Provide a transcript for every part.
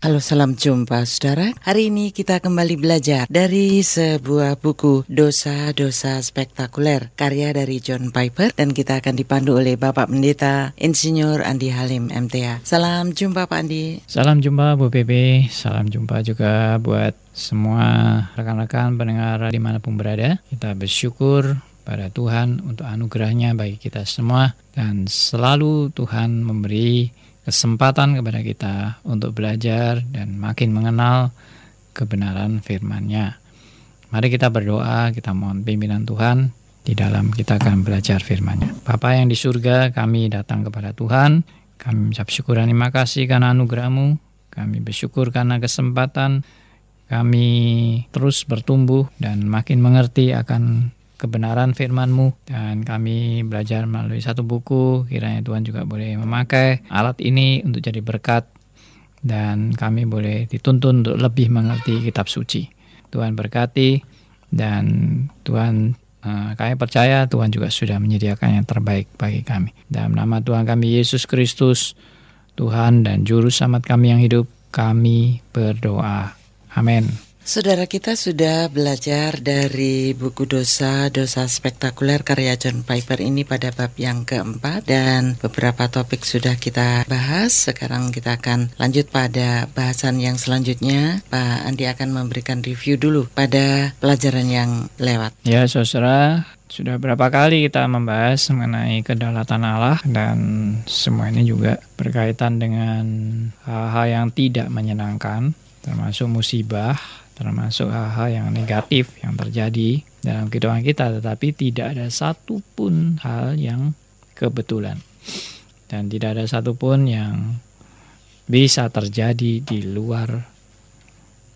Halo salam jumpa saudara. Hari ini kita kembali belajar dari sebuah buku Dosa-Dosa Spektakuler Karya dari John Piper Dan kita akan dipandu oleh Bapak Pendeta Insinyur Andi Halim MTA Salam jumpa Pak Andi. Salam jumpa Bu Pepe Salam jumpa juga buat semua rekan-rekan pendengar di mana pun berada. Kita bersyukur pada Tuhan untuk anugerahnya bagi kita semua Dan selalu Tuhan memberi kesempatan kepada kita untuk belajar dan makin mengenal kebenaran firman-Nya. Mari kita berdoa, kita mohon pimpinan Tuhan di dalam kita akan belajar firman-Nya. Bapa yang di surga, kami datang kepada Tuhan, kami mengucap syukur dan terima kasih karena anugerah-Mu, kami bersyukur karena kesempatan kami terus bertumbuh dan makin mengerti akan kebenaran firman-Mu dan kami belajar melalui satu buku kiranya Tuhan juga boleh memakai alat ini untuk jadi berkat dan kami boleh dituntun untuk lebih mengerti kitab suci. Tuhan berkati dan Tuhan uh, kami percaya Tuhan juga sudah menyediakan yang terbaik bagi kami. Dalam nama Tuhan kami Yesus Kristus, Tuhan dan juru selamat kami yang hidup, kami berdoa. Amin. Saudara kita sudah belajar dari buku dosa-dosa spektakuler karya John Piper ini pada bab yang keempat dan beberapa topik sudah kita bahas. Sekarang kita akan lanjut pada bahasan yang selanjutnya. Pak Andi akan memberikan review dulu pada pelajaran yang lewat. Ya, saudara, sudah berapa kali kita membahas mengenai kedaulatan Allah dan semua ini juga berkaitan dengan hal-hal yang tidak menyenangkan termasuk musibah termasuk hal-hal yang negatif yang terjadi dalam kehidupan kita, tetapi tidak ada satupun hal yang kebetulan dan tidak ada satupun yang bisa terjadi di luar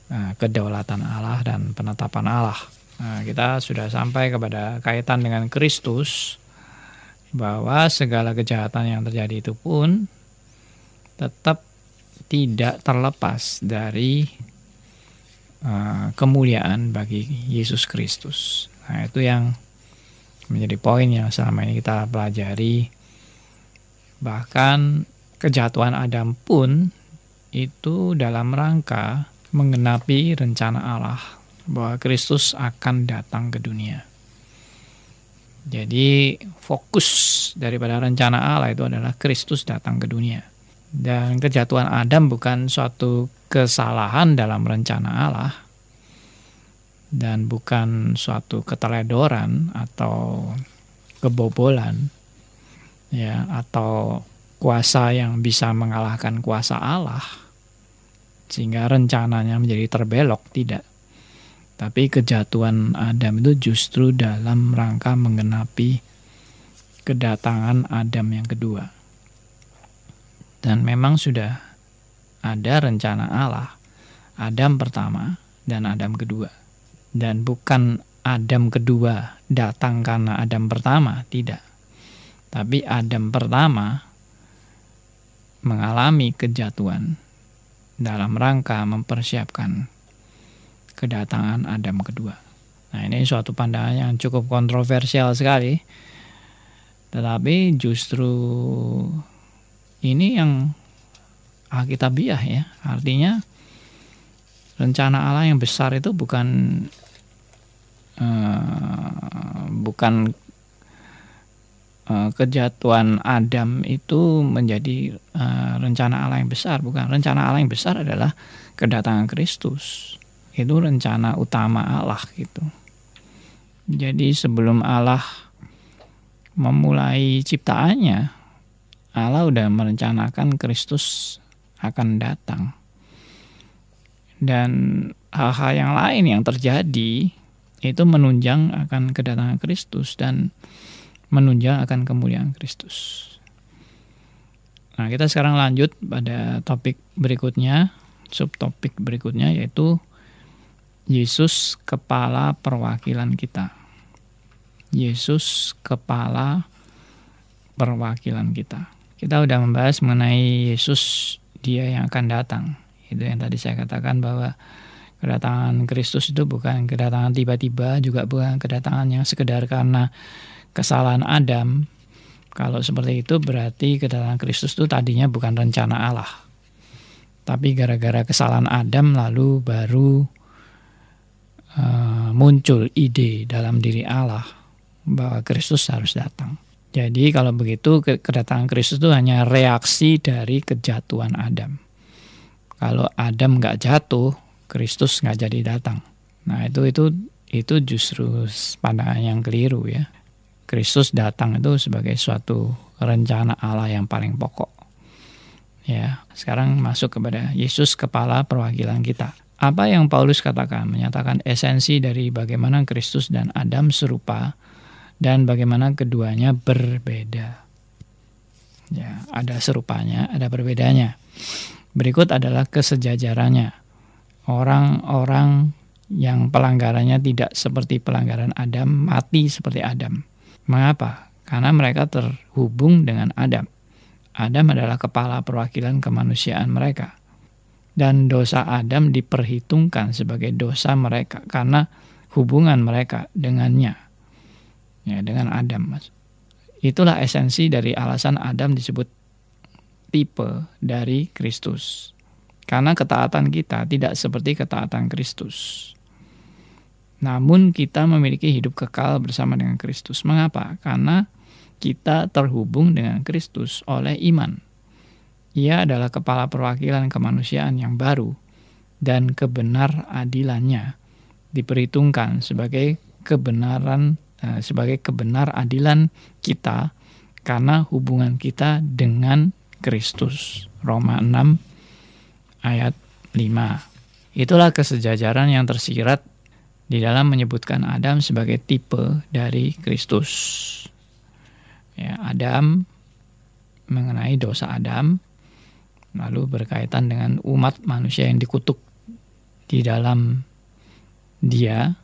uh, kedaulatan Allah dan penetapan Allah. Nah, kita sudah sampai kepada kaitan dengan Kristus bahwa segala kejahatan yang terjadi itu pun tetap tidak terlepas dari uh, kemuliaan bagi Yesus Kristus. Nah, itu yang menjadi poin yang selama ini kita pelajari. Bahkan kejatuhan Adam pun itu dalam rangka menggenapi rencana Allah bahwa Kristus akan datang ke dunia. Jadi fokus daripada rencana Allah itu adalah Kristus datang ke dunia. Dan kejatuhan Adam bukan suatu kesalahan dalam rencana Allah. Dan bukan suatu keteledoran atau kebobolan ya atau kuasa yang bisa mengalahkan kuasa Allah. Sehingga rencananya menjadi terbelok tidak. Tapi kejatuhan Adam itu justru dalam rangka menggenapi kedatangan Adam yang kedua dan memang sudah ada rencana Allah, Adam pertama dan Adam kedua. Dan bukan Adam kedua datang karena Adam pertama, tidak. Tapi Adam pertama mengalami kejatuhan dalam rangka mempersiapkan kedatangan Adam kedua. Nah, ini suatu pandangan yang cukup kontroversial sekali. Tetapi justru ini yang alkitabiah ya. Artinya rencana Allah yang besar itu bukan uh, bukan uh, kejatuhan Adam itu menjadi uh, rencana Allah yang besar, bukan. Rencana Allah yang besar adalah kedatangan Kristus. Itu rencana utama Allah gitu. Jadi sebelum Allah memulai ciptaannya, Allah udah merencanakan Kristus akan datang. Dan hal-hal yang lain yang terjadi itu menunjang akan kedatangan Kristus dan menunjang akan kemuliaan Kristus. Nah, kita sekarang lanjut pada topik berikutnya, subtopik berikutnya yaitu Yesus kepala perwakilan kita. Yesus kepala perwakilan kita. Kita sudah membahas mengenai Yesus dia yang akan datang. Itu yang tadi saya katakan bahwa kedatangan Kristus itu bukan kedatangan tiba-tiba, juga bukan kedatangan yang sekedar karena kesalahan Adam. Kalau seperti itu berarti kedatangan Kristus itu tadinya bukan rencana Allah. Tapi gara-gara kesalahan Adam lalu baru uh, muncul ide dalam diri Allah bahwa Kristus harus datang. Jadi kalau begitu kedatangan Kristus itu hanya reaksi dari kejatuhan Adam. Kalau Adam nggak jatuh, Kristus nggak jadi datang. Nah itu itu itu justru pandangan yang keliru ya. Kristus datang itu sebagai suatu rencana Allah yang paling pokok. Ya, sekarang masuk kepada Yesus kepala perwakilan kita. Apa yang Paulus katakan menyatakan esensi dari bagaimana Kristus dan Adam serupa dan bagaimana keduanya berbeda. Ya, ada serupanya, ada berbedanya. Berikut adalah kesejajarannya. Orang-orang yang pelanggarannya tidak seperti pelanggaran Adam mati seperti Adam. Mengapa? Karena mereka terhubung dengan Adam. Adam adalah kepala perwakilan kemanusiaan mereka. Dan dosa Adam diperhitungkan sebagai dosa mereka karena hubungan mereka dengannya. Ya, dengan Adam. Mas. Itulah esensi dari alasan Adam disebut tipe dari Kristus. Karena ketaatan kita tidak seperti ketaatan Kristus. Namun kita memiliki hidup kekal bersama dengan Kristus. Mengapa? Karena kita terhubung dengan Kristus oleh iman. Ia adalah kepala perwakilan kemanusiaan yang baru dan kebenar adilannya diperhitungkan sebagai kebenaran sebagai kebenar adilan kita karena hubungan kita dengan Kristus. Roma 6 ayat 5. Itulah kesejajaran yang tersirat di dalam menyebutkan Adam sebagai tipe dari Kristus ya, Adam mengenai dosa Adam lalu berkaitan dengan umat manusia yang dikutuk di dalam dia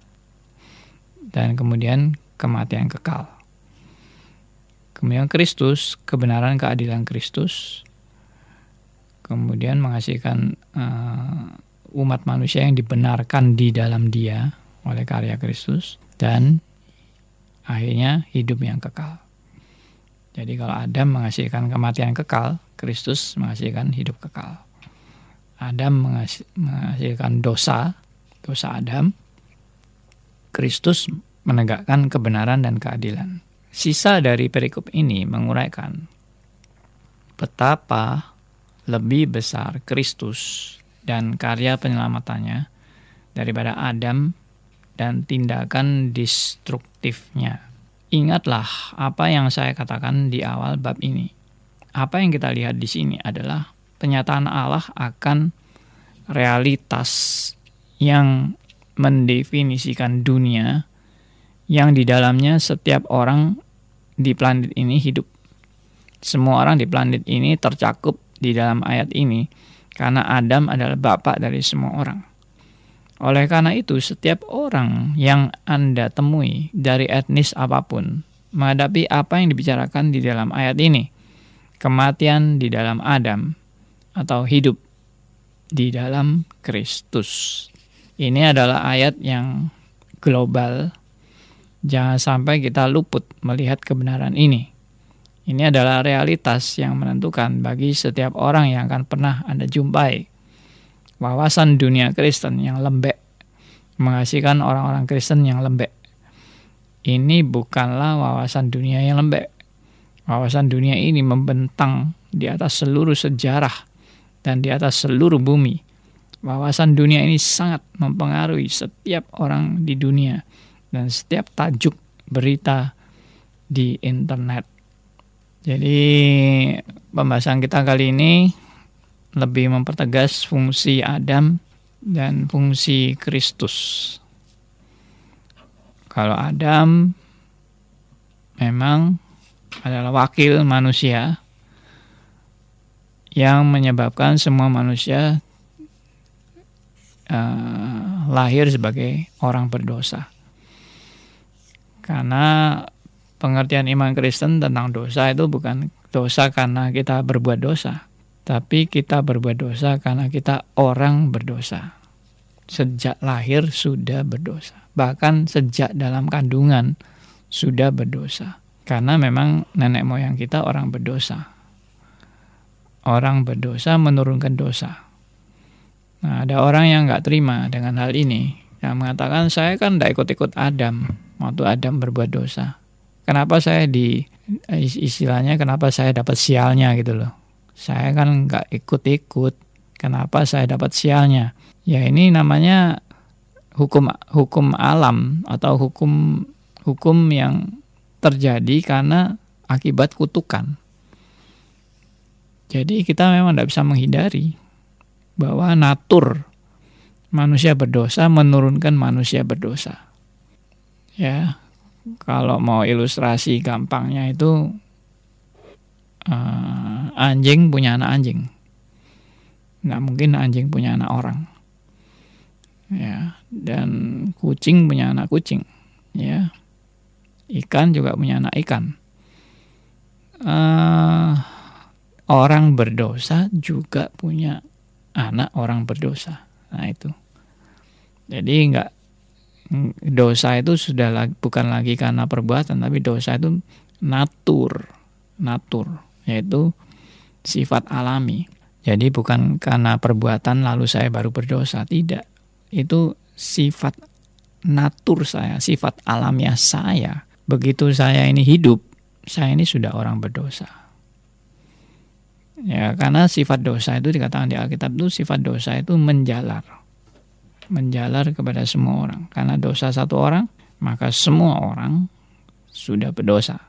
dan kemudian kematian kekal. Kemudian Kristus, kebenaran keadilan Kristus, kemudian menghasilkan uh, umat manusia yang dibenarkan di dalam dia oleh karya Kristus dan akhirnya hidup yang kekal. Jadi kalau Adam menghasilkan kematian kekal, Kristus menghasilkan hidup kekal. Adam menghasilkan dosa, dosa Adam. Kristus menegakkan kebenaran dan keadilan. Sisa dari perikop ini menguraikan betapa lebih besar Kristus dan karya penyelamatannya daripada Adam dan tindakan destruktifnya. Ingatlah apa yang saya katakan di awal bab ini. Apa yang kita lihat di sini adalah penyataan Allah akan realitas yang mendefinisikan dunia yang di dalamnya setiap orang di planet ini hidup. Semua orang di planet ini tercakup di dalam ayat ini karena Adam adalah bapak dari semua orang. Oleh karena itu, setiap orang yang Anda temui dari etnis apa pun menghadapi apa yang dibicarakan di dalam ayat ini, kematian di dalam Adam atau hidup di dalam Kristus. Ini adalah ayat yang global. Jangan sampai kita luput melihat kebenaran ini. Ini adalah realitas yang menentukan bagi setiap orang yang akan pernah Anda jumpai wawasan dunia Kristen yang lembek, menghasilkan orang-orang Kristen yang lembek. Ini bukanlah wawasan dunia yang lembek. Wawasan dunia ini membentang di atas seluruh sejarah dan di atas seluruh bumi. Wawasan dunia ini sangat mempengaruhi setiap orang di dunia dan setiap tajuk berita di internet. Jadi pembahasan kita kali ini lebih mempertegas fungsi Adam dan fungsi Kristus. Kalau Adam memang adalah wakil manusia yang menyebabkan semua manusia uh, lahir sebagai orang berdosa. Karena pengertian iman Kristen tentang dosa itu bukan dosa karena kita berbuat dosa, tapi kita berbuat dosa karena kita orang berdosa. Sejak lahir sudah berdosa. Bahkan sejak dalam kandungan sudah berdosa. Karena memang nenek moyang kita orang berdosa. Orang berdosa menurunkan dosa. Nah, ada orang yang nggak terima dengan hal ini, yang mengatakan saya kan tidak ikut-ikut Adam waktu Adam berbuat dosa. Kenapa saya di istilahnya kenapa saya dapat sialnya gitu loh? Saya kan nggak ikut-ikut. Kenapa saya dapat sialnya? Ya ini namanya hukum hukum alam atau hukum hukum yang terjadi karena akibat kutukan. Jadi kita memang tidak bisa menghindari bahwa natur manusia berdosa menurunkan manusia berdosa. Ya, kalau mau ilustrasi gampangnya itu uh, anjing punya anak anjing. Nggak mungkin anjing punya anak orang. Ya, dan kucing punya anak kucing. Ya, ikan juga punya anak ikan. Uh, orang berdosa juga punya anak orang berdosa. Nah itu. Jadi enggak dosa itu sudah lagi, bukan lagi karena perbuatan tapi dosa itu natur, natur yaitu sifat alami. Jadi bukan karena perbuatan lalu saya baru berdosa, tidak. Itu sifat natur saya, sifat alamiah saya. Begitu saya ini hidup, saya ini sudah orang berdosa. Ya, karena sifat dosa itu dikatakan di Alkitab itu sifat dosa itu menjalar. Menjalar kepada semua orang. Karena dosa satu orang, maka semua orang sudah berdosa.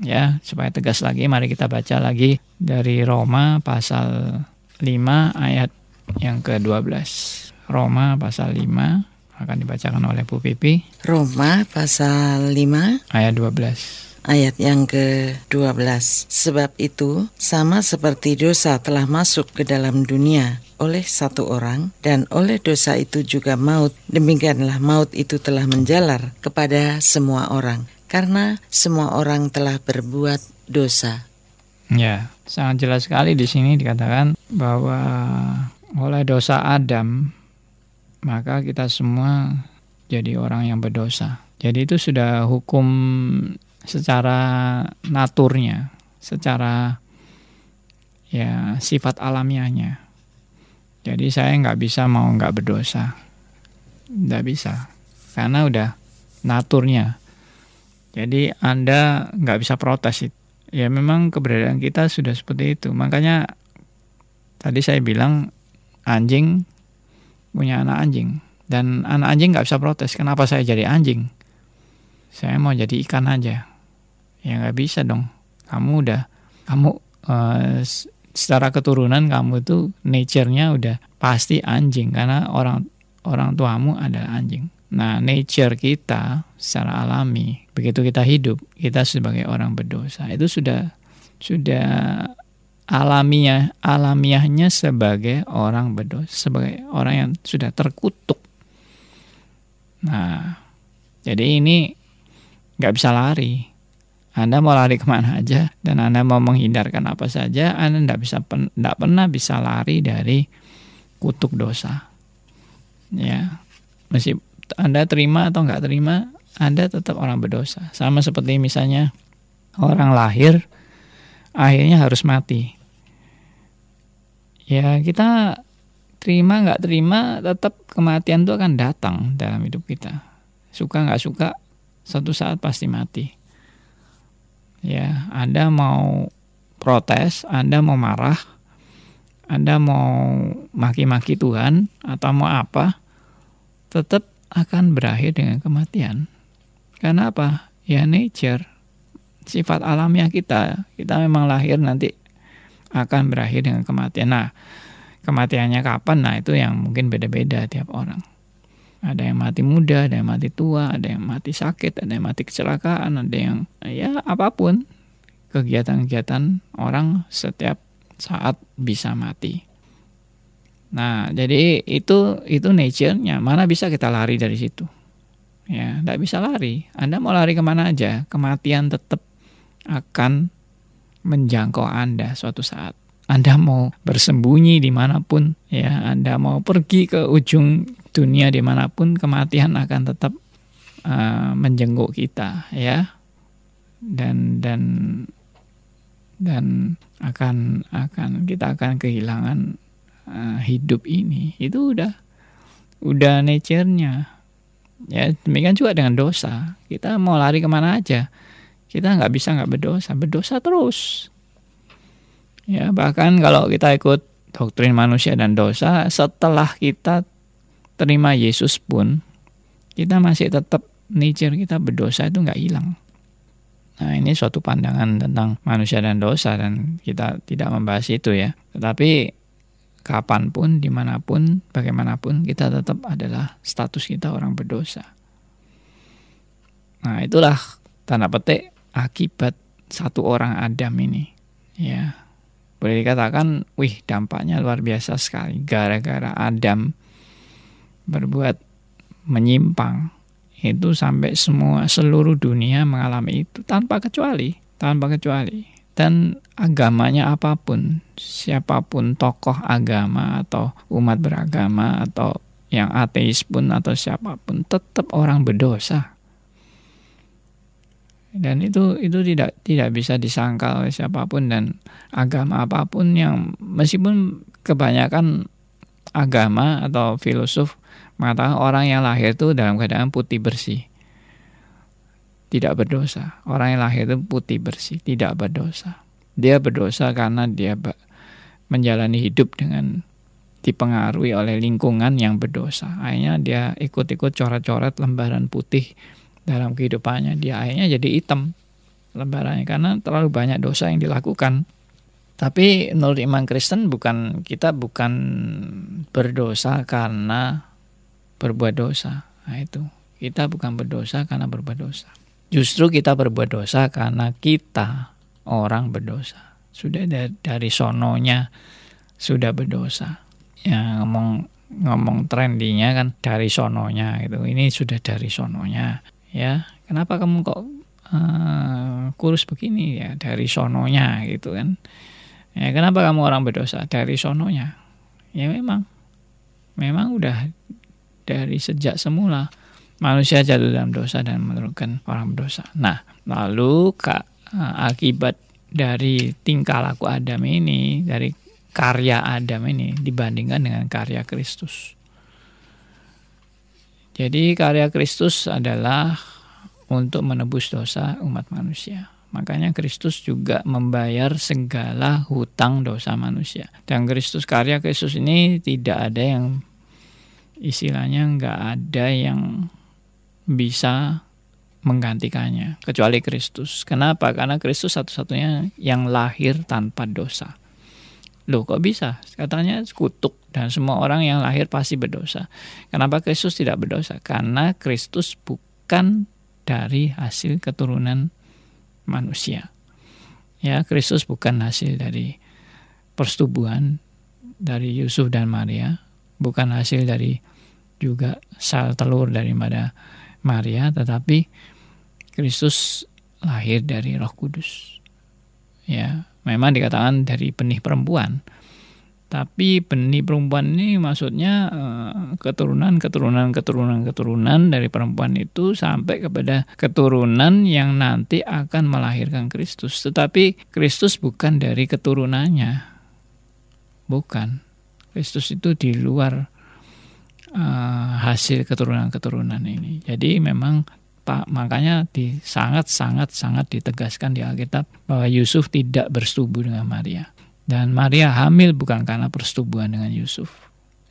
Ya, supaya tegas lagi mari kita baca lagi dari Roma pasal 5 ayat yang ke-12. Roma pasal 5 akan dibacakan oleh Bu Pipi. Roma pasal 5 ayat 12 ayat yang ke-12. Sebab itu, sama seperti dosa telah masuk ke dalam dunia oleh satu orang, dan oleh dosa itu juga maut, demikianlah maut itu telah menjalar kepada semua orang, karena semua orang telah berbuat dosa. Ya, sangat jelas sekali di sini dikatakan bahwa oleh dosa Adam, maka kita semua jadi orang yang berdosa. Jadi itu sudah hukum secara naturnya, secara ya sifat alamiahnya. Jadi saya nggak bisa mau nggak berdosa, nggak bisa, karena udah naturnya. Jadi anda nggak bisa protes itu. Ya memang keberadaan kita sudah seperti itu. Makanya tadi saya bilang anjing punya anak anjing dan anak anjing nggak bisa protes. Kenapa saya jadi anjing? Saya mau jadi ikan aja ya nggak bisa dong kamu udah kamu uh, secara keturunan kamu itu nature-nya udah pasti anjing karena orang orang tuamu adalah anjing. Nah, nature kita secara alami begitu kita hidup, kita sebagai orang berdosa itu sudah sudah alamiah alamiahnya sebagai orang berdosa, sebagai orang yang sudah terkutuk. Nah, jadi ini nggak bisa lari. Anda mau lari ke mana aja dan Anda mau menghindarkan apa saja, Anda tidak bisa tidak pernah bisa lari dari kutuk dosa. Ya, masih Anda terima atau nggak terima, Anda tetap orang berdosa. Sama seperti misalnya orang lahir, akhirnya harus mati. Ya kita terima nggak terima, tetap kematian itu akan datang dalam hidup kita. Suka nggak suka, satu saat pasti mati ya Anda mau protes, Anda mau marah, Anda mau maki-maki Tuhan atau mau apa, tetap akan berakhir dengan kematian. Karena apa? Ya nature, sifat alamiah kita. Kita memang lahir nanti akan berakhir dengan kematian. Nah, kematiannya kapan? Nah, itu yang mungkin beda-beda tiap orang. Ada yang mati muda, ada yang mati tua, ada yang mati sakit, ada yang mati kecelakaan, ada yang ya apa pun kegiatan-kegiatan orang setiap saat bisa mati. Nah, jadi itu itu nature-nya. Mana bisa kita lari dari situ? Ya, tidak bisa lari. Anda mau lari ke mana aja, kematian tetap akan menjangkau Anda suatu saat. Anda mau bersembunyi di mana pun, ya, Anda mau pergi ke ujung dunia di mana pun kematian akan tetap uh, menjenguk kita ya dan dan dan akan akan kita akan kehilangan uh, hidup ini itu udah udah nature-nya. Ya demikian juga dengan dosa. Kita mau lari ke mana aja, kita nggak bisa nggak berdosa, berdosa terus. Ya bahkan kalau kita ikut doktrin manusia dan dosa, setelah kita terima Yesus pun, kita masih tetap nature kita berdosa itu nggak hilang. Nah ini suatu pandangan tentang manusia dan dosa dan kita tidak membahas itu ya. Tetapi kapan pun, di mana pun, bagaimanapun kita tetap adalah status kita orang berdosa. Nah itulah tanda petik akibat satu orang Adam ini. Ya boleh dikatakan, wih dampaknya luar biasa sekali. Gara-gara Adam berbuat menyimpang itu sampai semua seluruh dunia mengalami itu tanpa kecuali tanpa kecuali. Dan agamanya apa pun siapa pun tokoh agama atau umat beragama atau yang ateis pun atau siapa pun tetap orang berdosa. Dan itu itu tidak tidak bisa disangkal oleh siapa pun dan agama apa pun yang meskipun kebanyakan agama atau filosof mengatakan orang yang lahir itu dalam keadaan putih bersih. Tidak berdosa. Orang yang lahir itu putih bersih, tidak berdosa. Dia berdosa karena dia menjalani hidup dengan dipengaruhi oleh lingkungan yang berdosa. Akhirnya dia ikut-ikut coret-coret lembaran putih dalam kehidupannya. Dia akhirnya jadi hitam lembarannya karena terlalu banyak dosa yang dilakukan. Tapi menurut iman Kristen bukan kita bukan berdosa karena berbuat dosa. Nah itu, kita bukan berdosa karena berbuat dosa. Justru kita berbuat dosa karena kita orang berdosa. Sudah dari, sononya sudah berdosa. Ya ngomong ngomong trendinya kan dari sononya itu. Ini sudah dari sononya. Ya, kenapa kamu kok uh, kurus begini ya dari sononya gitu kan? Ya, kenapa kamu orang berdosa dari sononya? Ya memang memang udah dari sejak semula manusia jatuh dalam dosa dan menurunkan orang berdosa. Nah, lalu kak, eh, akibat dari tingkah laku Adam ini, dari karya Adam ini dibandingkan dengan karya Kristus. Jadi karya Kristus adalah untuk menebus dosa umat manusia. Makanya Kristus juga membayar segala hutang dosa manusia. Dan Kristus karya Kristus ini tidak ada yang istilahnya nggak ada yang bisa menggantikannya kecuali Kristus. Kenapa? Karena Kristus satu-satunya yang lahir tanpa dosa. Loh kok bisa? Katanya kutuk dan semua orang yang lahir pasti berdosa. Kenapa Kristus tidak berdosa? Karena Kristus bukan dari hasil keturunan manusia. Ya, Kristus bukan hasil dari persetubuhan dari Yusuf dan Maria, bukan hasil dari juga sel telur daripada Maria, tetapi Kristus lahir dari Roh Kudus. Ya, memang dikatakan dari benih perempuan. Tapi benih perempuan ini maksudnya eh, keturunan, keturunan, keturunan, keturunan dari perempuan itu sampai kepada keturunan yang nanti akan melahirkan Kristus. Tetapi Kristus bukan dari keturunannya. Bukan. Kristus itu di luar uh, hasil keturunan-keturunan ini. Jadi memang Pak makanya di sangat sangat sangat ditegaskan di Alkitab bahwa Yusuf tidak bersetubuh dengan Maria dan Maria hamil bukan karena persetubuhan dengan Yusuf.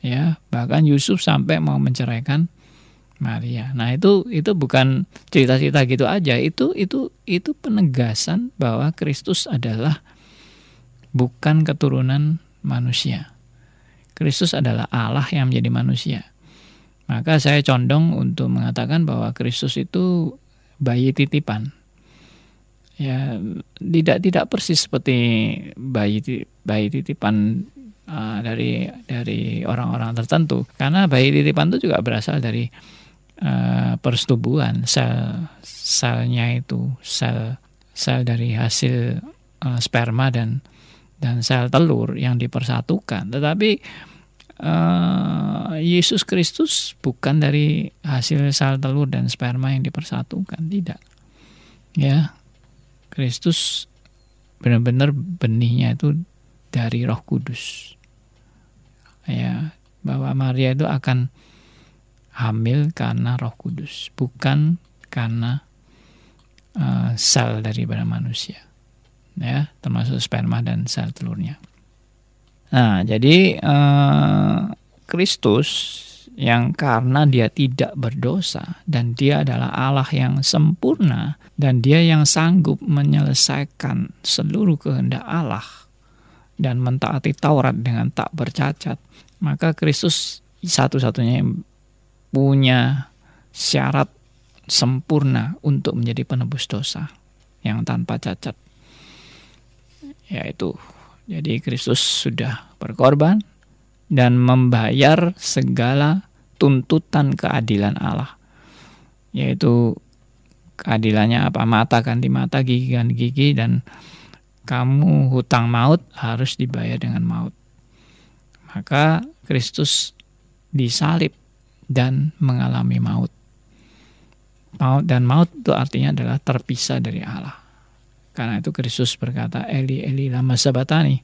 Ya, bahkan Yusuf sampai mau menceraikan Maria. Nah, itu itu bukan cerita-cerita gitu aja. Itu itu itu penegasan bahwa Kristus adalah bukan keturunan manusia. Kristus adalah Allah yang menjadi manusia. Maka saya condong untuk mengatakan bahwa Kristus itu bayi titipan. Ya, tidak tidak persis seperti bayi bayi titipan uh, dari dari orang-orang tertentu. Karena bayi titipan itu juga berasal dari uh, persetubuhan sel selnya itu sel sel dari hasil uh, sperma dan dan sel telur yang dipersatukan. Tetapi uh, Yesus Kristus bukan dari hasil sel telur dan sperma yang dipersatukan, tidak. Ya, Kristus benar-benar benihnya itu dari Roh Kudus. ya bahwa Maria itu akan hamil karena Roh Kudus, bukan karena uh, sel daripada manusia. Ya, termasuk sperma dan sel telurnya. Nah, jadi uh, Kristus yang karena dia tidak berdosa dan dia adalah Allah yang sempurna dan dia yang sanggup menyelesaikan seluruh kehendak Allah dan mentaati Taurat dengan tak bercacat, maka Kristus satu-satunya yang punya syarat sempurna untuk menjadi penebus dosa yang tanpa cacat. Yaitu jadi Kristus sudah berkorban dan membayar segala tuntutan keadilan Allah. Yaitu keadilannya apa? Mata ganti mata, gigi ganti gigi, dan kamu hutang maut harus dibayar dengan maut. Maka Kristus disalib dan mengalami maut. Maut dan maut itu artinya adalah terpisah dari Allah. Karena itu Kristus berkata, Eli, Eli, lama sabatani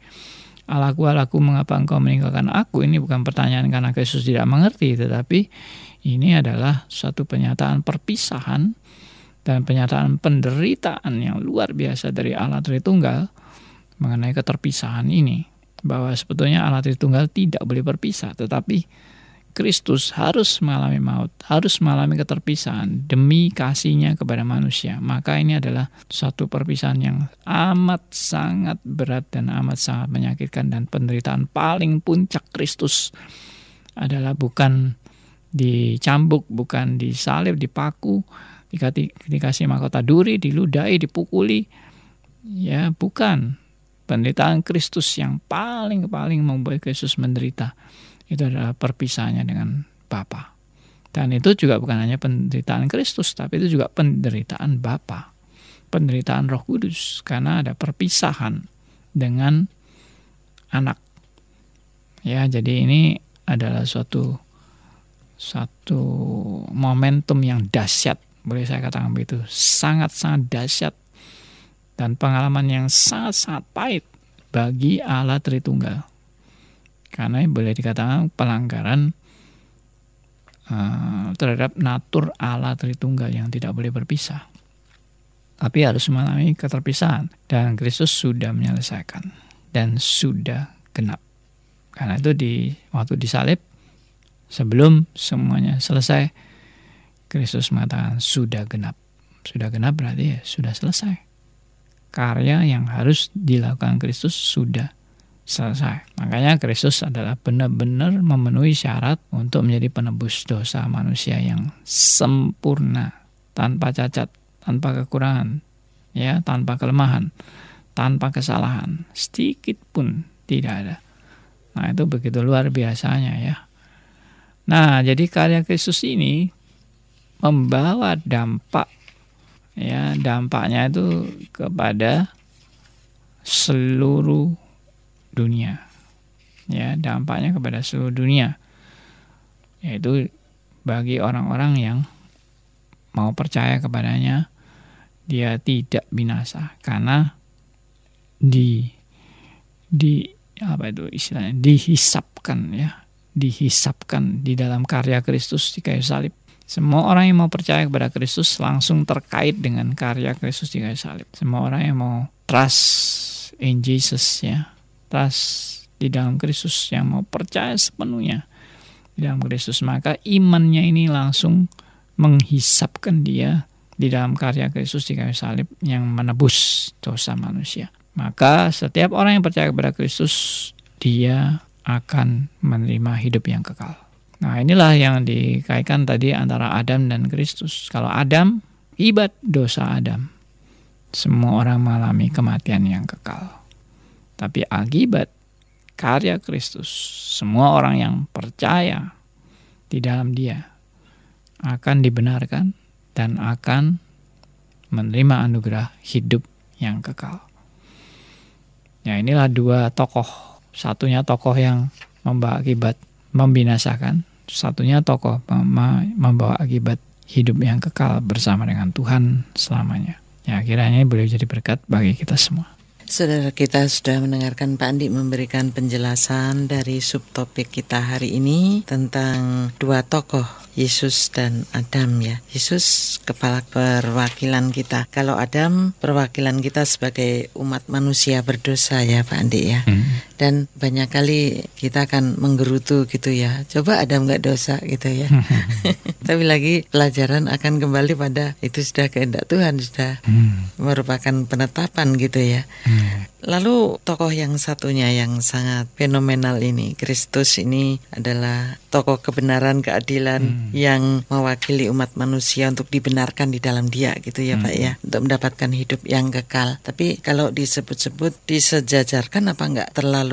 Allahku, Allahku, mengapa engkau meninggalkan aku? Ini bukan pertanyaan karena Yesus tidak mengerti, tetapi ini adalah suatu pernyataan perpisahan dan pernyataan penderitaan yang luar biasa dari Allah Tritunggal mengenai keterpisahan ini. Bahwa sebetulnya Allah Tritunggal tidak boleh berpisah, tetapi Kristus harus mengalami maut, harus mengalami keterpisahan demi kasihnya kepada manusia. Maka ini adalah suatu perpisahan yang amat sangat berat dan amat sangat menyakitkan dan penderitaan paling puncak Kristus adalah bukan dicambuk, bukan disalib, dipaku, dikasih, mahkota duri, diludai, dipukuli. Ya, bukan. Penderitaan Kristus yang paling-paling membuat Kristus menderita itu adalah perpisahannya dengan Bapa. Dan itu juga bukan hanya penderitaan Kristus, tapi itu juga penderitaan Bapa, penderitaan Roh Kudus, karena ada perpisahan dengan anak. Ya, jadi ini adalah suatu satu momentum yang dahsyat, boleh saya katakan begitu, sangat-sangat dahsyat. Dan pengalaman yang sangat-sangat pahit bagi Allah Tritunggal karena boleh dikatakan pelanggaran uh, terhadap natur Allah Tritunggal yang tidak boleh berpisah. Tapi harus mengalami keterpisahan dan Kristus sudah menyelesaikan dan sudah genap. Karena itu di waktu disalib sebelum semuanya selesai Kristus mengatakan sudah genap. Sudah genap berarti ya sudah selesai. Karya yang harus dilakukan Kristus sudah selesai. Makanya Kristus adalah benar-benar memenuhi syarat untuk menjadi penebus dosa manusia yang sempurna, tanpa cacat, tanpa kekurangan, ya, tanpa kelemahan, tanpa kesalahan, sedikit pun tidak ada. Nah, itu begitu luar biasanya ya. Nah, jadi karya Kristus ini membawa dampak ya, dampaknya itu kepada seluruh dunia. Ya, dampaknya kepada seluruh dunia. Yaitu bagi orang-orang yang mau percaya kepadanya dia tidak binasa. Karena di di apa itu istilahnya? Dihisapkan ya. Dihisapkan di dalam karya Kristus di kayu salib. Semua orang yang mau percaya kepada Kristus langsung terkait dengan karya Kristus di kayu salib. Semua orang yang mau trust in Jesus ya trust di dalam Kristus yang mau percaya sepenuhnya di dalam Kristus maka imannya ini langsung menghisapkan dia di dalam karya Kristus di kayu salib yang menebus dosa manusia. Maka setiap orang yang percaya kepada Kristus dia akan menerima hidup yang kekal. Nah inilah yang dikaitkan tadi antara Adam dan Kristus. Kalau Adam, ibat dosa Adam. Semua orang mengalami kematian yang kekal. Tapi akibat karya Kristus, semua orang yang percaya di dalam Dia akan dibenarkan dan akan menerima anugerah hidup yang kekal. Ya inilah dua tokoh. Satunya tokoh yang membawa akibat membinasakan, satunya tokoh membawa akibat hidup yang kekal bersama dengan Tuhan selamanya. Ya kiranya boleh jadi berkat bagi kita semua. Saudara kita sudah mendengarkan Pak Andi memberikan penjelasan dari subtopik kita hari ini tentang dua tokoh Yesus dan Adam ya. Yesus kepala perwakilan kita. Kalau Adam perwakilan kita sebagai umat manusia berdosa ya Pak Andi ya. Hmm. Dan banyak kali kita akan menggerutu gitu ya. Coba Adam nggak dosa gitu ya. Tapi lagi pelajaran akan kembali pada itu sudah kehendak Tuhan sudah hmm. merupakan penetapan gitu ya. Hmm. Lalu tokoh yang satunya yang sangat fenomenal ini, Kristus ini adalah tokoh kebenaran keadilan hmm. yang mewakili umat manusia untuk dibenarkan di dalam Dia gitu ya hmm. Pak ya, untuk mendapatkan hidup yang kekal. Tapi kalau disebut-sebut disejajarkan apa enggak terlalu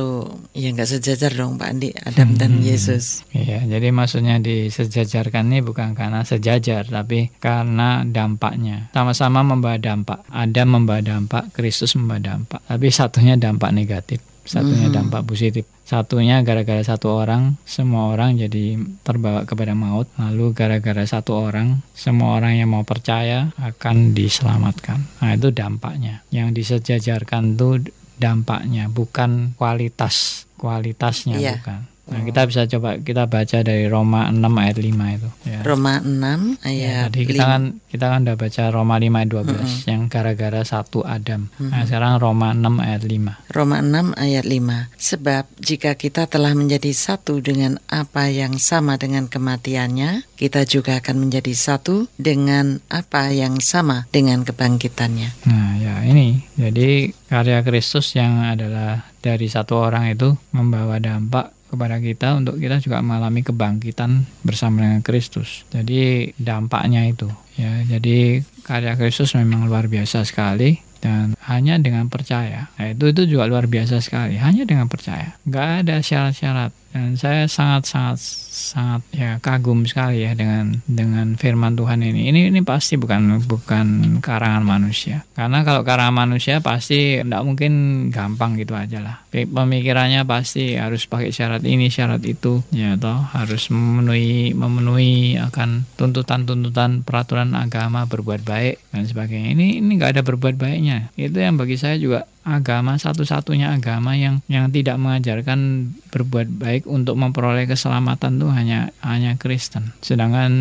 ya enggak sejajar dong Pak Andi, Adam hmm. dan Yesus. Iya, jadi maksudnya disejajarkan ini bukan karena sejajar tapi karena dampaknya. Sama-sama membawa dampak. Adam membawa dampak, Kristus membawa dampak. Tapi satunya dampak negatif, satunya hmm. dampak positif. Satunya gara-gara satu orang, semua orang jadi terbawa kepada maut. Lalu gara-gara satu orang, semua orang yang mau percaya akan diselamatkan. Nah itu dampaknya. Yang disejajarkan itu dampaknya, bukan kualitas. Kualitasnya iya. bukan. Nah, kita bisa coba kita baca dari Roma 6 ayat 5 itu ya. Roma 6 ayat ya, Jadi kita kan kita kan udah baca Roma 5 ayat 12 mm -hmm. yang gara-gara satu Adam. Mm -hmm. Nah, sekarang Roma 6 ayat 5. Roma 6 ayat 5. Sebab jika kita telah menjadi satu dengan apa yang sama dengan kematiannya, kita juga akan menjadi satu dengan apa yang sama dengan kebangkitannya. Nah, ya ini. Jadi karya Kristus yang adalah dari satu orang itu membawa dampak kepada kita untuk kita juga mengalami kebangkitan bersama dengan Kristus. Jadi dampaknya itu ya. Jadi karya Kristus memang luar biasa sekali dan hanya dengan percaya. Nah, itu itu juga luar biasa sekali. Hanya dengan percaya. Nggak ada syarat-syarat dan saya sangat sangat sangat ya kagum sekali ya dengan dengan firman Tuhan ini. Ini ini pasti bukan bukan karangan manusia. Karena kalau karangan manusia pasti tidak mungkin gampang gitu aja lah. Pemikirannya pasti harus pakai syarat ini syarat itu. Ya toh harus memenuhi memenuhi akan tuntutan-tuntutan peraturan agama berbuat baik dan sebagainya. Ini ini nggak ada berbuat baiknya. Itu yang bagi saya juga agama satu-satunya agama yang yang tidak mengajarkan berbuat baik untuk memperoleh keselamatan itu hanya hanya Kristen. Sedangkan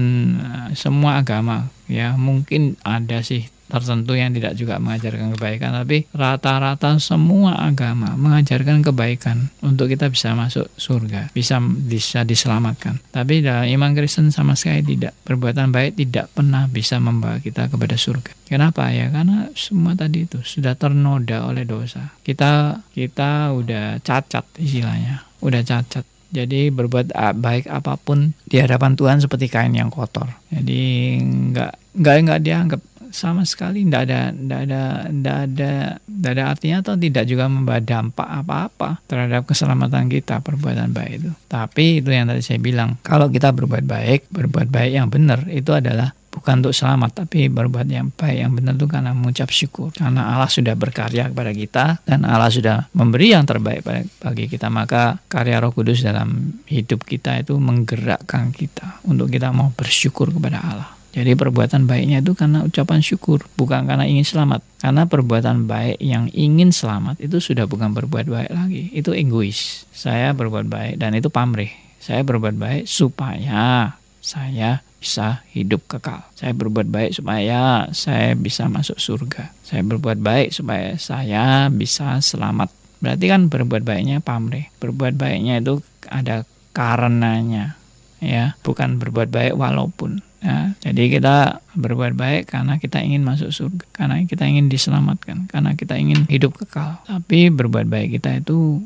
uh, semua agama ya mungkin ada sih tertentu yang tidak juga mengajarkan kebaikan tapi rata-rata semua agama mengajarkan kebaikan untuk kita bisa masuk surga bisa bisa diselamatkan. Tapi dalam iman Kristen sama sekali tidak. Perbuatan baik tidak pernah bisa membawa kita kepada surga. Kenapa? Ya karena semua tadi itu sudah ternoda oleh dosa. Kita kita udah cacat istilahnya. Udah cacat. Jadi berbuat baik apa pun di hadapan Tuhan seperti kain yang kotor. Jadi nggak nggak nggak dianggap sama sekali. Tidak ada tidak ada tidak ada tidak ada artinya atau tidak juga membawa dampak apa-apa terhadap keselamatan kita perbuatan baik itu. Tapi itu yang tadi saya bilang, kalau kita berbuat baik, berbuat baik yang benar itu adalah bukan untuk selamat tapi berbuat yang baik yang benar itu karena mengucap syukur. Karena Allah sudah berkarya kepada kita dan Allah sudah memberi yang terbaik bagi kita maka karya Roh Kudus dalam hidup kita itu menggerakkan kita untuk kita mau bersyukur kepada Allah jadi perbuatan baiknya itu karena ucapan syukur, bukan karena ingin selamat. Karena perbuatan baik yang ingin selamat itu sudah bukan berbuat baik lagi, itu egois. Saya berbuat baik dan itu pamrih. Saya berbuat baik supaya saya bisa hidup kekal. Saya berbuat baik supaya saya bisa masuk surga. Saya berbuat baik supaya saya bisa selamat. Berarti kan berbuat baiknya pamrih. Berbuat baiknya itu ada karenanya, ya, bukan berbuat baik walaupun. Ya, jadi kita berbuat baik karena kita ingin masuk surga, karena kita ingin diselamatkan, karena kita ingin hidup kekal. Tapi berbuat baik kita itu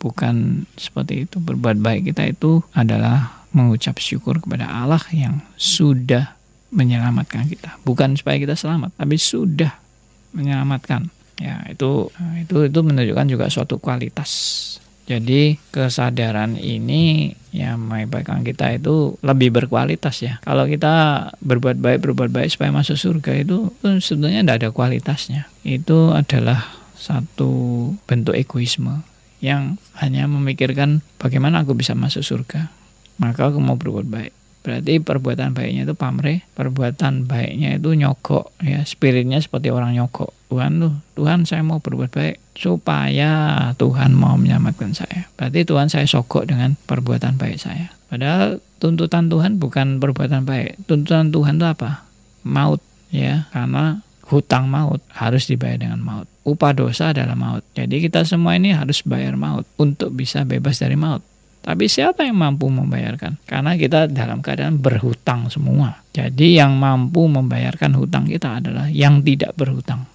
bukan seperti itu. Berbuat baik kita itu adalah mengucap syukur kepada Allah yang sudah menyelamatkan kita. Bukan supaya kita selamat, tapi sudah menyelamatkan. Ya, itu itu itu menunjukkan juga suatu kualitas jadi kesadaran ini yang mengakibatkan kita itu lebih berkualitas ya. Kalau kita berbuat baik berbuat baik supaya masuk surga itu, itu sebenarnya tidak ada kualitasnya. Itu adalah satu bentuk egoisme yang hanya memikirkan bagaimana aku bisa masuk surga. Maka aku mau berbuat baik. Berarti perbuatan baiknya itu pamrih, perbuatan baiknya itu nyogok ya, spiritnya seperti orang nyogok. Tuhan tuh, Tuhan saya mau berbuat baik supaya Tuhan mau menyelamatkan saya. Berarti Tuhan saya sogok dengan perbuatan baik saya. Padahal tuntutan Tuhan bukan perbuatan baik. Tuntutan Tuhan itu apa? Maut ya, karena hutang maut harus dibayar dengan maut. Upah dosa adalah maut. Jadi kita semua ini harus bayar maut untuk bisa bebas dari maut. Tapi siapa yang mampu membayarkan? Karena kita dalam keadaan berhutang semua. Jadi yang mampu membayarkan hutang kita adalah yang tidak berhutang.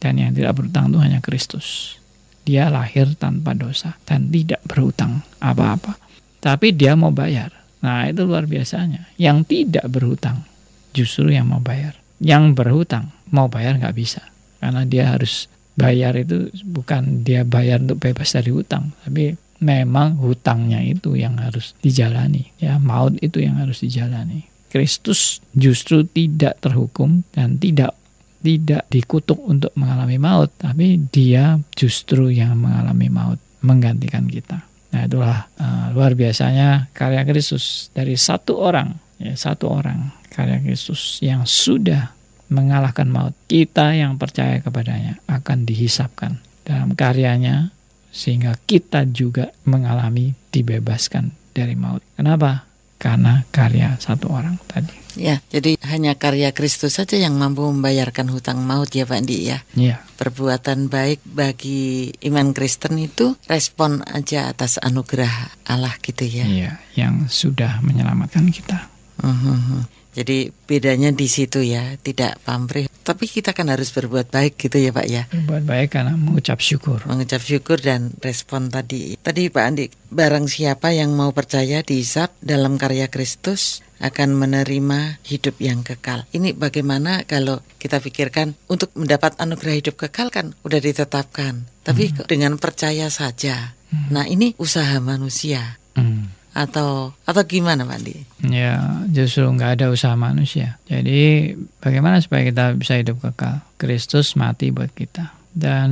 Dan yang tidak berhutang itu hanya Kristus. Dia lahir tanpa dosa dan tidak berhutang apa-apa. Tapi dia mau bayar. Nah itu luar biasanya. Yang tidak berhutang justru yang mau bayar. Yang berhutang mau bayar nggak bisa. Karena dia harus bayar itu bukan dia bayar untuk bebas dari hutang. Tapi memang hutangnya itu yang harus dijalani ya maut itu yang harus dijalani. Kristus justru tidak terhukum dan tidak tidak dikutuk untuk mengalami maut tapi dia justru yang mengalami maut menggantikan kita. Nah itulah uh, luar biasanya karya Kristus. Dari satu orang ya satu orang karya Kristus yang sudah mengalahkan maut kita yang percaya kepadanya akan dihisapkan. Dalam karyanya sehingga kita juga mengalami dibebaskan dari maut. Kenapa? Karena karya satu orang tadi. Ya, jadi hanya karya Kristus saja yang mampu membayarkan hutang maut ya Pak Andi ya. Iya. Perbuatan baik bagi iman Kristen itu respon aja atas anugerah Allah gitu ya. Iya, yang sudah menyelamatkan kita. Uh -huh. Jadi bedanya di situ ya, tidak pamrih. Tapi kita kan harus berbuat baik gitu ya Pak ya. Berbuat baik karena mengucap syukur. Mengucap syukur dan respon tadi. Tadi Pak Andi, barang siapa yang mau percaya dihisap dalam karya Kristus akan menerima hidup yang kekal. Ini bagaimana kalau kita pikirkan untuk mendapat anugerah hidup kekal kan udah ditetapkan. Tapi hmm. dengan percaya saja. Hmm. Nah ini usaha manusia. Hmm atau atau gimana Pak Andi? Ya justru nggak ada usaha manusia. Jadi bagaimana supaya kita bisa hidup kekal? Kristus mati buat kita. Dan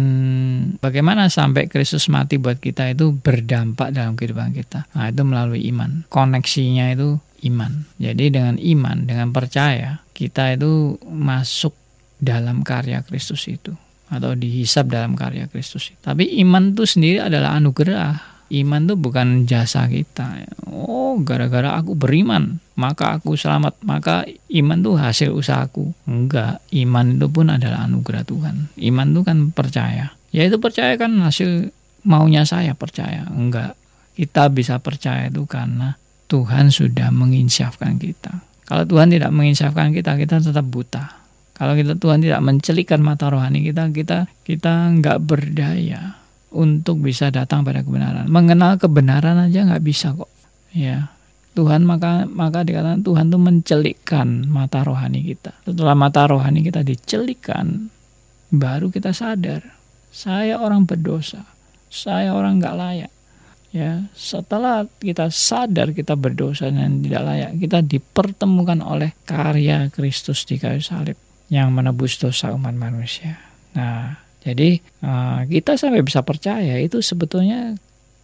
bagaimana sampai Kristus mati buat kita itu berdampak dalam kehidupan kita. Nah itu melalui iman. Koneksinya itu iman. Jadi dengan iman, dengan percaya, kita itu masuk dalam karya Kristus itu atau dihisap dalam karya Kristus. Tapi iman itu sendiri adalah anugerah Iman itu bukan jasa kita. Oh, gara-gara aku beriman, maka aku selamat. Maka iman itu hasil usahaku. Enggak, iman itu pun adalah anugerah Tuhan. Iman itu kan percaya. Ya itu percaya kan hasil maunya saya percaya. Enggak, kita bisa percaya itu karena Tuhan sudah menginsafkan kita. Kalau Tuhan tidak menginsafkan kita, kita tetap buta. Kalau kita Tuhan tidak mencelikkan mata rohani kita, kita kita nggak berdaya untuk bisa datang pada kebenaran. Mengenal kebenaran aja nggak bisa kok. Ya, Tuhan maka maka dikatakan Tuhan tuh mencelikkan mata rohani kita. Setelah mata rohani kita dicelikkan, baru kita sadar saya orang berdosa, saya orang nggak layak. Ya, setelah kita sadar kita berdosa dan tidak layak, kita dipertemukan oleh karya Kristus di kayu salib yang menebus dosa umat manusia. Nah, jadi uh, kita sampai bisa percaya itu sebetulnya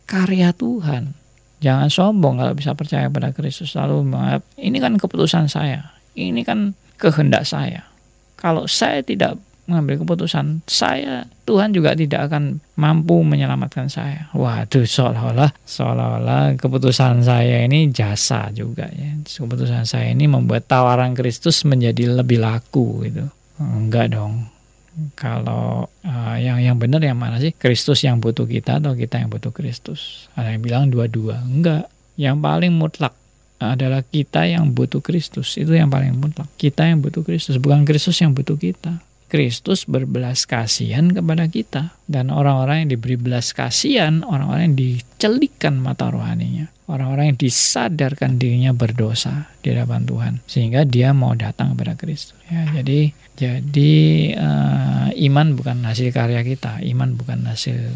karya Tuhan. Jangan sombong kalau bisa percaya pada Kristus lalu menganggap ini kan keputusan saya, ini kan kehendak saya. Kalau saya tidak mengambil keputusan, saya Tuhan juga tidak akan mampu menyelamatkan saya. Waduh, seolah-olah seolah-olah keputusan saya ini jasa juga ya. Keputusan saya ini membuat tawaran Kristus menjadi lebih laku gitu. Enggak dong kalau uh, yang yang benar yang mana sih? Kristus yang butuh kita atau kita yang butuh Kristus? Ada yang bilang dua-dua. Enggak. Yang paling mutlak adalah kita yang butuh Kristus. Itu yang paling mutlak. Kita yang butuh Kristus. Bukan Kristus yang butuh kita Kristus berbelas kasihan kepada kita. Dan orang-orang yang diberi belas kasihan orang-orang yang dicelikkan mata rohaninya. Orang-orang yang disadarkan dirinya berdosa di hadapan Tuhan. Sehingga dia mau datang kepada Kristus. Ya jadi jadi uh, iman bukan hasil karya kita. Iman bukan hasil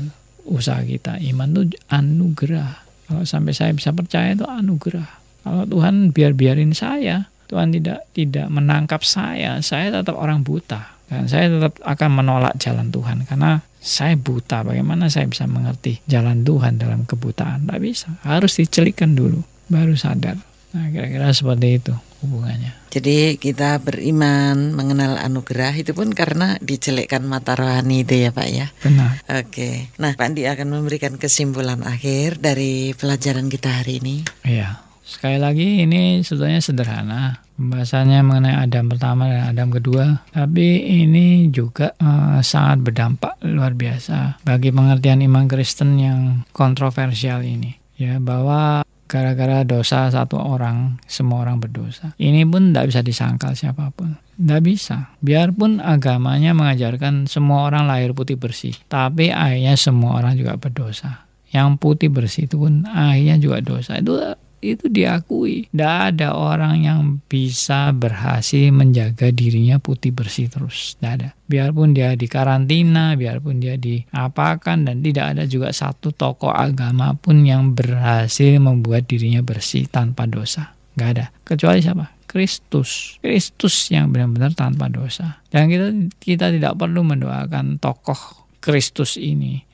usaha kita. Iman itu anugerah. Kalau sampai saya bisa percaya itu anugerah. Kalau Tuhan biar biarin saya Tuhan tidak tidak menangkap saya saya tetap orang buta dan saya tetap akan menolak jalan Tuhan karena saya buta, bagaimana saya bisa mengerti jalan Tuhan dalam kebutaan? Tidak bisa, harus dicelikkan dulu, baru sadar. Nah, kira-kira seperti itu hubungannya. Jadi kita beriman mengenal anugerah itu pun karena dicelekkan mata rohani itu ya Pak ya. Benar. Oke. Nah, Pak Andi akan memberikan kesimpulan akhir dari pelajaran kita hari ini. Iya. Sekali lagi ini sebetulnya sederhana pembahasannya mengenai Adam pertama dan Adam kedua, tapi ini juga uh, sangat berdampak luar biasa bagi pengertian iman Kristen yang kontroversial ini. Ya, bahwa gara-gara dosa satu orang, semua orang berdosa. Ini pun tidak bisa disangkal siapa pun. Tidak bisa. Biarpun agamanya mengajarkan semua orang lahir putih bersih, tapi akhirnya semua orang juga berdosa. Yang putih bersih itu pun akhirnya juga dosa. Itu itu diakui. Tidak ada orang yang bisa berhasil menjaga dirinya putih bersih terus. Tidak ada. Biarpun dia di karantina, biarpun dia diapakan, dan tidak ada juga satu tokoh agama pun yang berhasil membuat dirinya bersih tanpa dosa. Gak ada. Kecuali siapa? Kristus. Kristus yang benar-benar tanpa dosa. Dan kita, kita tidak perlu mendoakan tokoh Kristus ini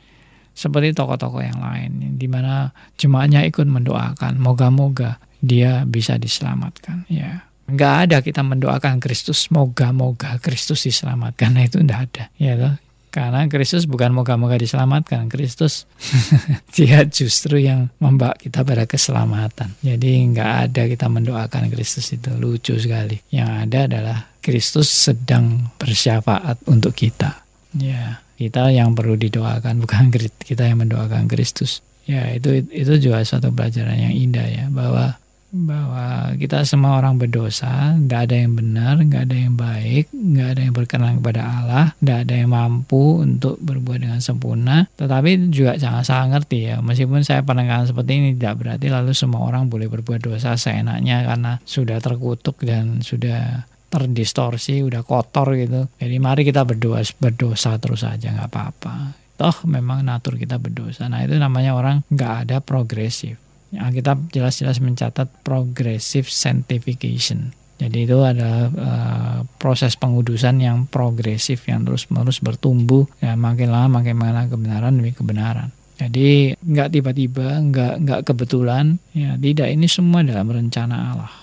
seperti tokoh-tokoh yang lain di mana jemaatnya ikut mendoakan. Moga-moga dia bisa diselamatkan ya. Nggak ada kita mendoakan Kristus moga-moga Kristus diselamatkan. Nah itu tidak ada ya toh. Karena Kristus bukan moga-moga diselamatkan. Kristus dia justru yang membawa kita pada keselamatan. Jadi nggak ada kita mendoakan Kristus itu. Lucu sekali. Yang ada adalah Kristus sedang bersyafaat untuk kita ya kita yang perlu didoakan bukan kita yang mendoakan Kristus ya itu itu juga suatu pelajaran yang indah ya bahwa bahwa kita semua orang berdosa, tidak ada yang benar, nggak ada yang baik, nggak ada yang berkenan kepada Allah, tidak ada yang mampu untuk berbuat dengan sempurna. Tetapi juga jangan salah ngerti ya, meskipun saya pandangan seperti ini tidak berarti lalu semua orang boleh berbuat dosa seenaknya karena sudah terkutuk dan sudah terdistorsi, udah kotor gitu. Jadi mari kita berdoa berdosa terus aja nggak apa-apa. Toh memang natur kita berdosa. Nah itu namanya orang nggak ada progresif. kita jelas-jelas mencatat progressive sanctification. Jadi itu adalah uh, proses pengudusan yang progresif yang terus-menerus bertumbuh ya makin lama makin mana kebenaran demi kebenaran. Jadi nggak tiba-tiba, nggak nggak kebetulan, ya tidak ini semua dalam rencana Allah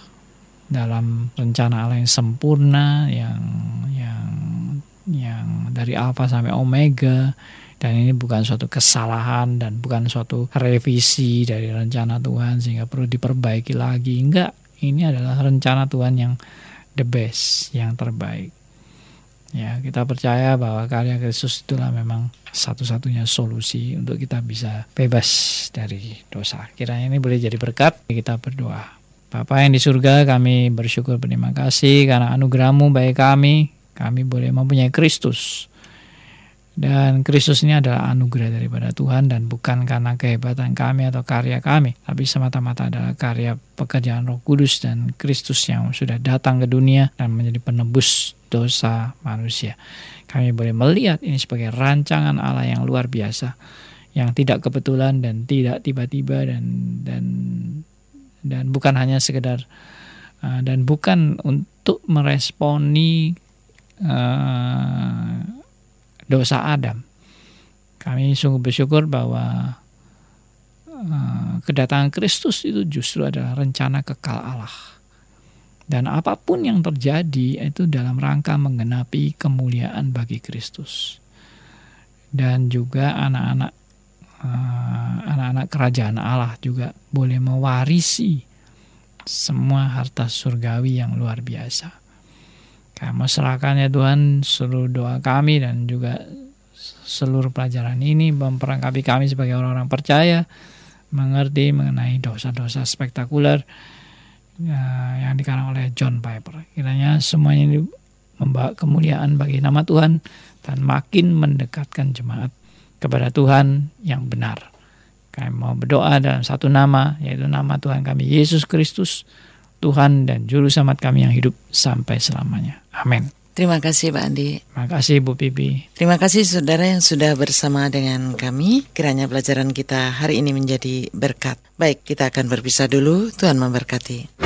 dalam rencana Allah yang sempurna yang yang yang dari alfa sampai omega. Dan ini bukan suatu kesalahan dan bukan suatu revisi dari rencana Tuhan sehingga perlu diperbaiki lagi. Enggak ini adalah rencana Tuhan yang the best yang terbaik. Ya kita percaya bahwa karya Kristus itulah memang satu-satunya solusi untuk kita bisa bebas dari dosa. Kiranya ini boleh jadi berkat kita berdoa Bapa yang di surga kami bersyukur berterima kasih karena anugerahmu bagi kami. Kami boleh mempunyai Kristus. Dan Kristus ini adalah anugerah daripada Tuhan dan bukan karena kehebatan kami atau karya kami. Tapi semata-mata adalah karya pekerjaan roh kudus dan Kristus yang sudah datang ke dunia dan menjadi penebus dosa manusia. Kami boleh melihat ini sebagai rancangan Allah yang luar biasa. Yang tidak kebetulan dan tidak tiba-tiba dan dan dan bukan hanya sekedar uh, dan bukan untuk meresponi uh, dosa Adam. Kami sungguh bersyukur bahwa uh, kedatangan Kristus itu justru adalah rencana kekal Allah. Dan apa pun yang terjadi itu dalam rangka menggenapi kemuliaan bagi Kristus. Dan juga anak-anak anak-anak kerajaan Allah juga boleh mewarisi semua harta surgawi yang luar biasa. Kami serahkan ya Tuhan seluruh doa kami dan juga seluruh pelajaran ini memperlengkapi kami sebagai orang-orang percaya mengerti mengenai dosa-dosa spektakuler ya, yang dikarang oleh John Piper. Kiranya semuanya ini membawa kemuliaan bagi nama Tuhan dan makin mendekatkan jemaat kepada Tuhan yang benar. Kami mau berdoa dalam satu nama, yaitu nama Tuhan kami Yesus Kristus, Tuhan dan Juru Selamat kami yang hidup sampai selamanya. Amin. Terima kasih Pak Andi. Terima kasih Bu Pipi. Terima kasih saudara yang sudah bersama dengan kami. Kiranya pelajaran kita hari ini menjadi berkat. Baik, kita akan berpisah dulu. Tuhan memberkati.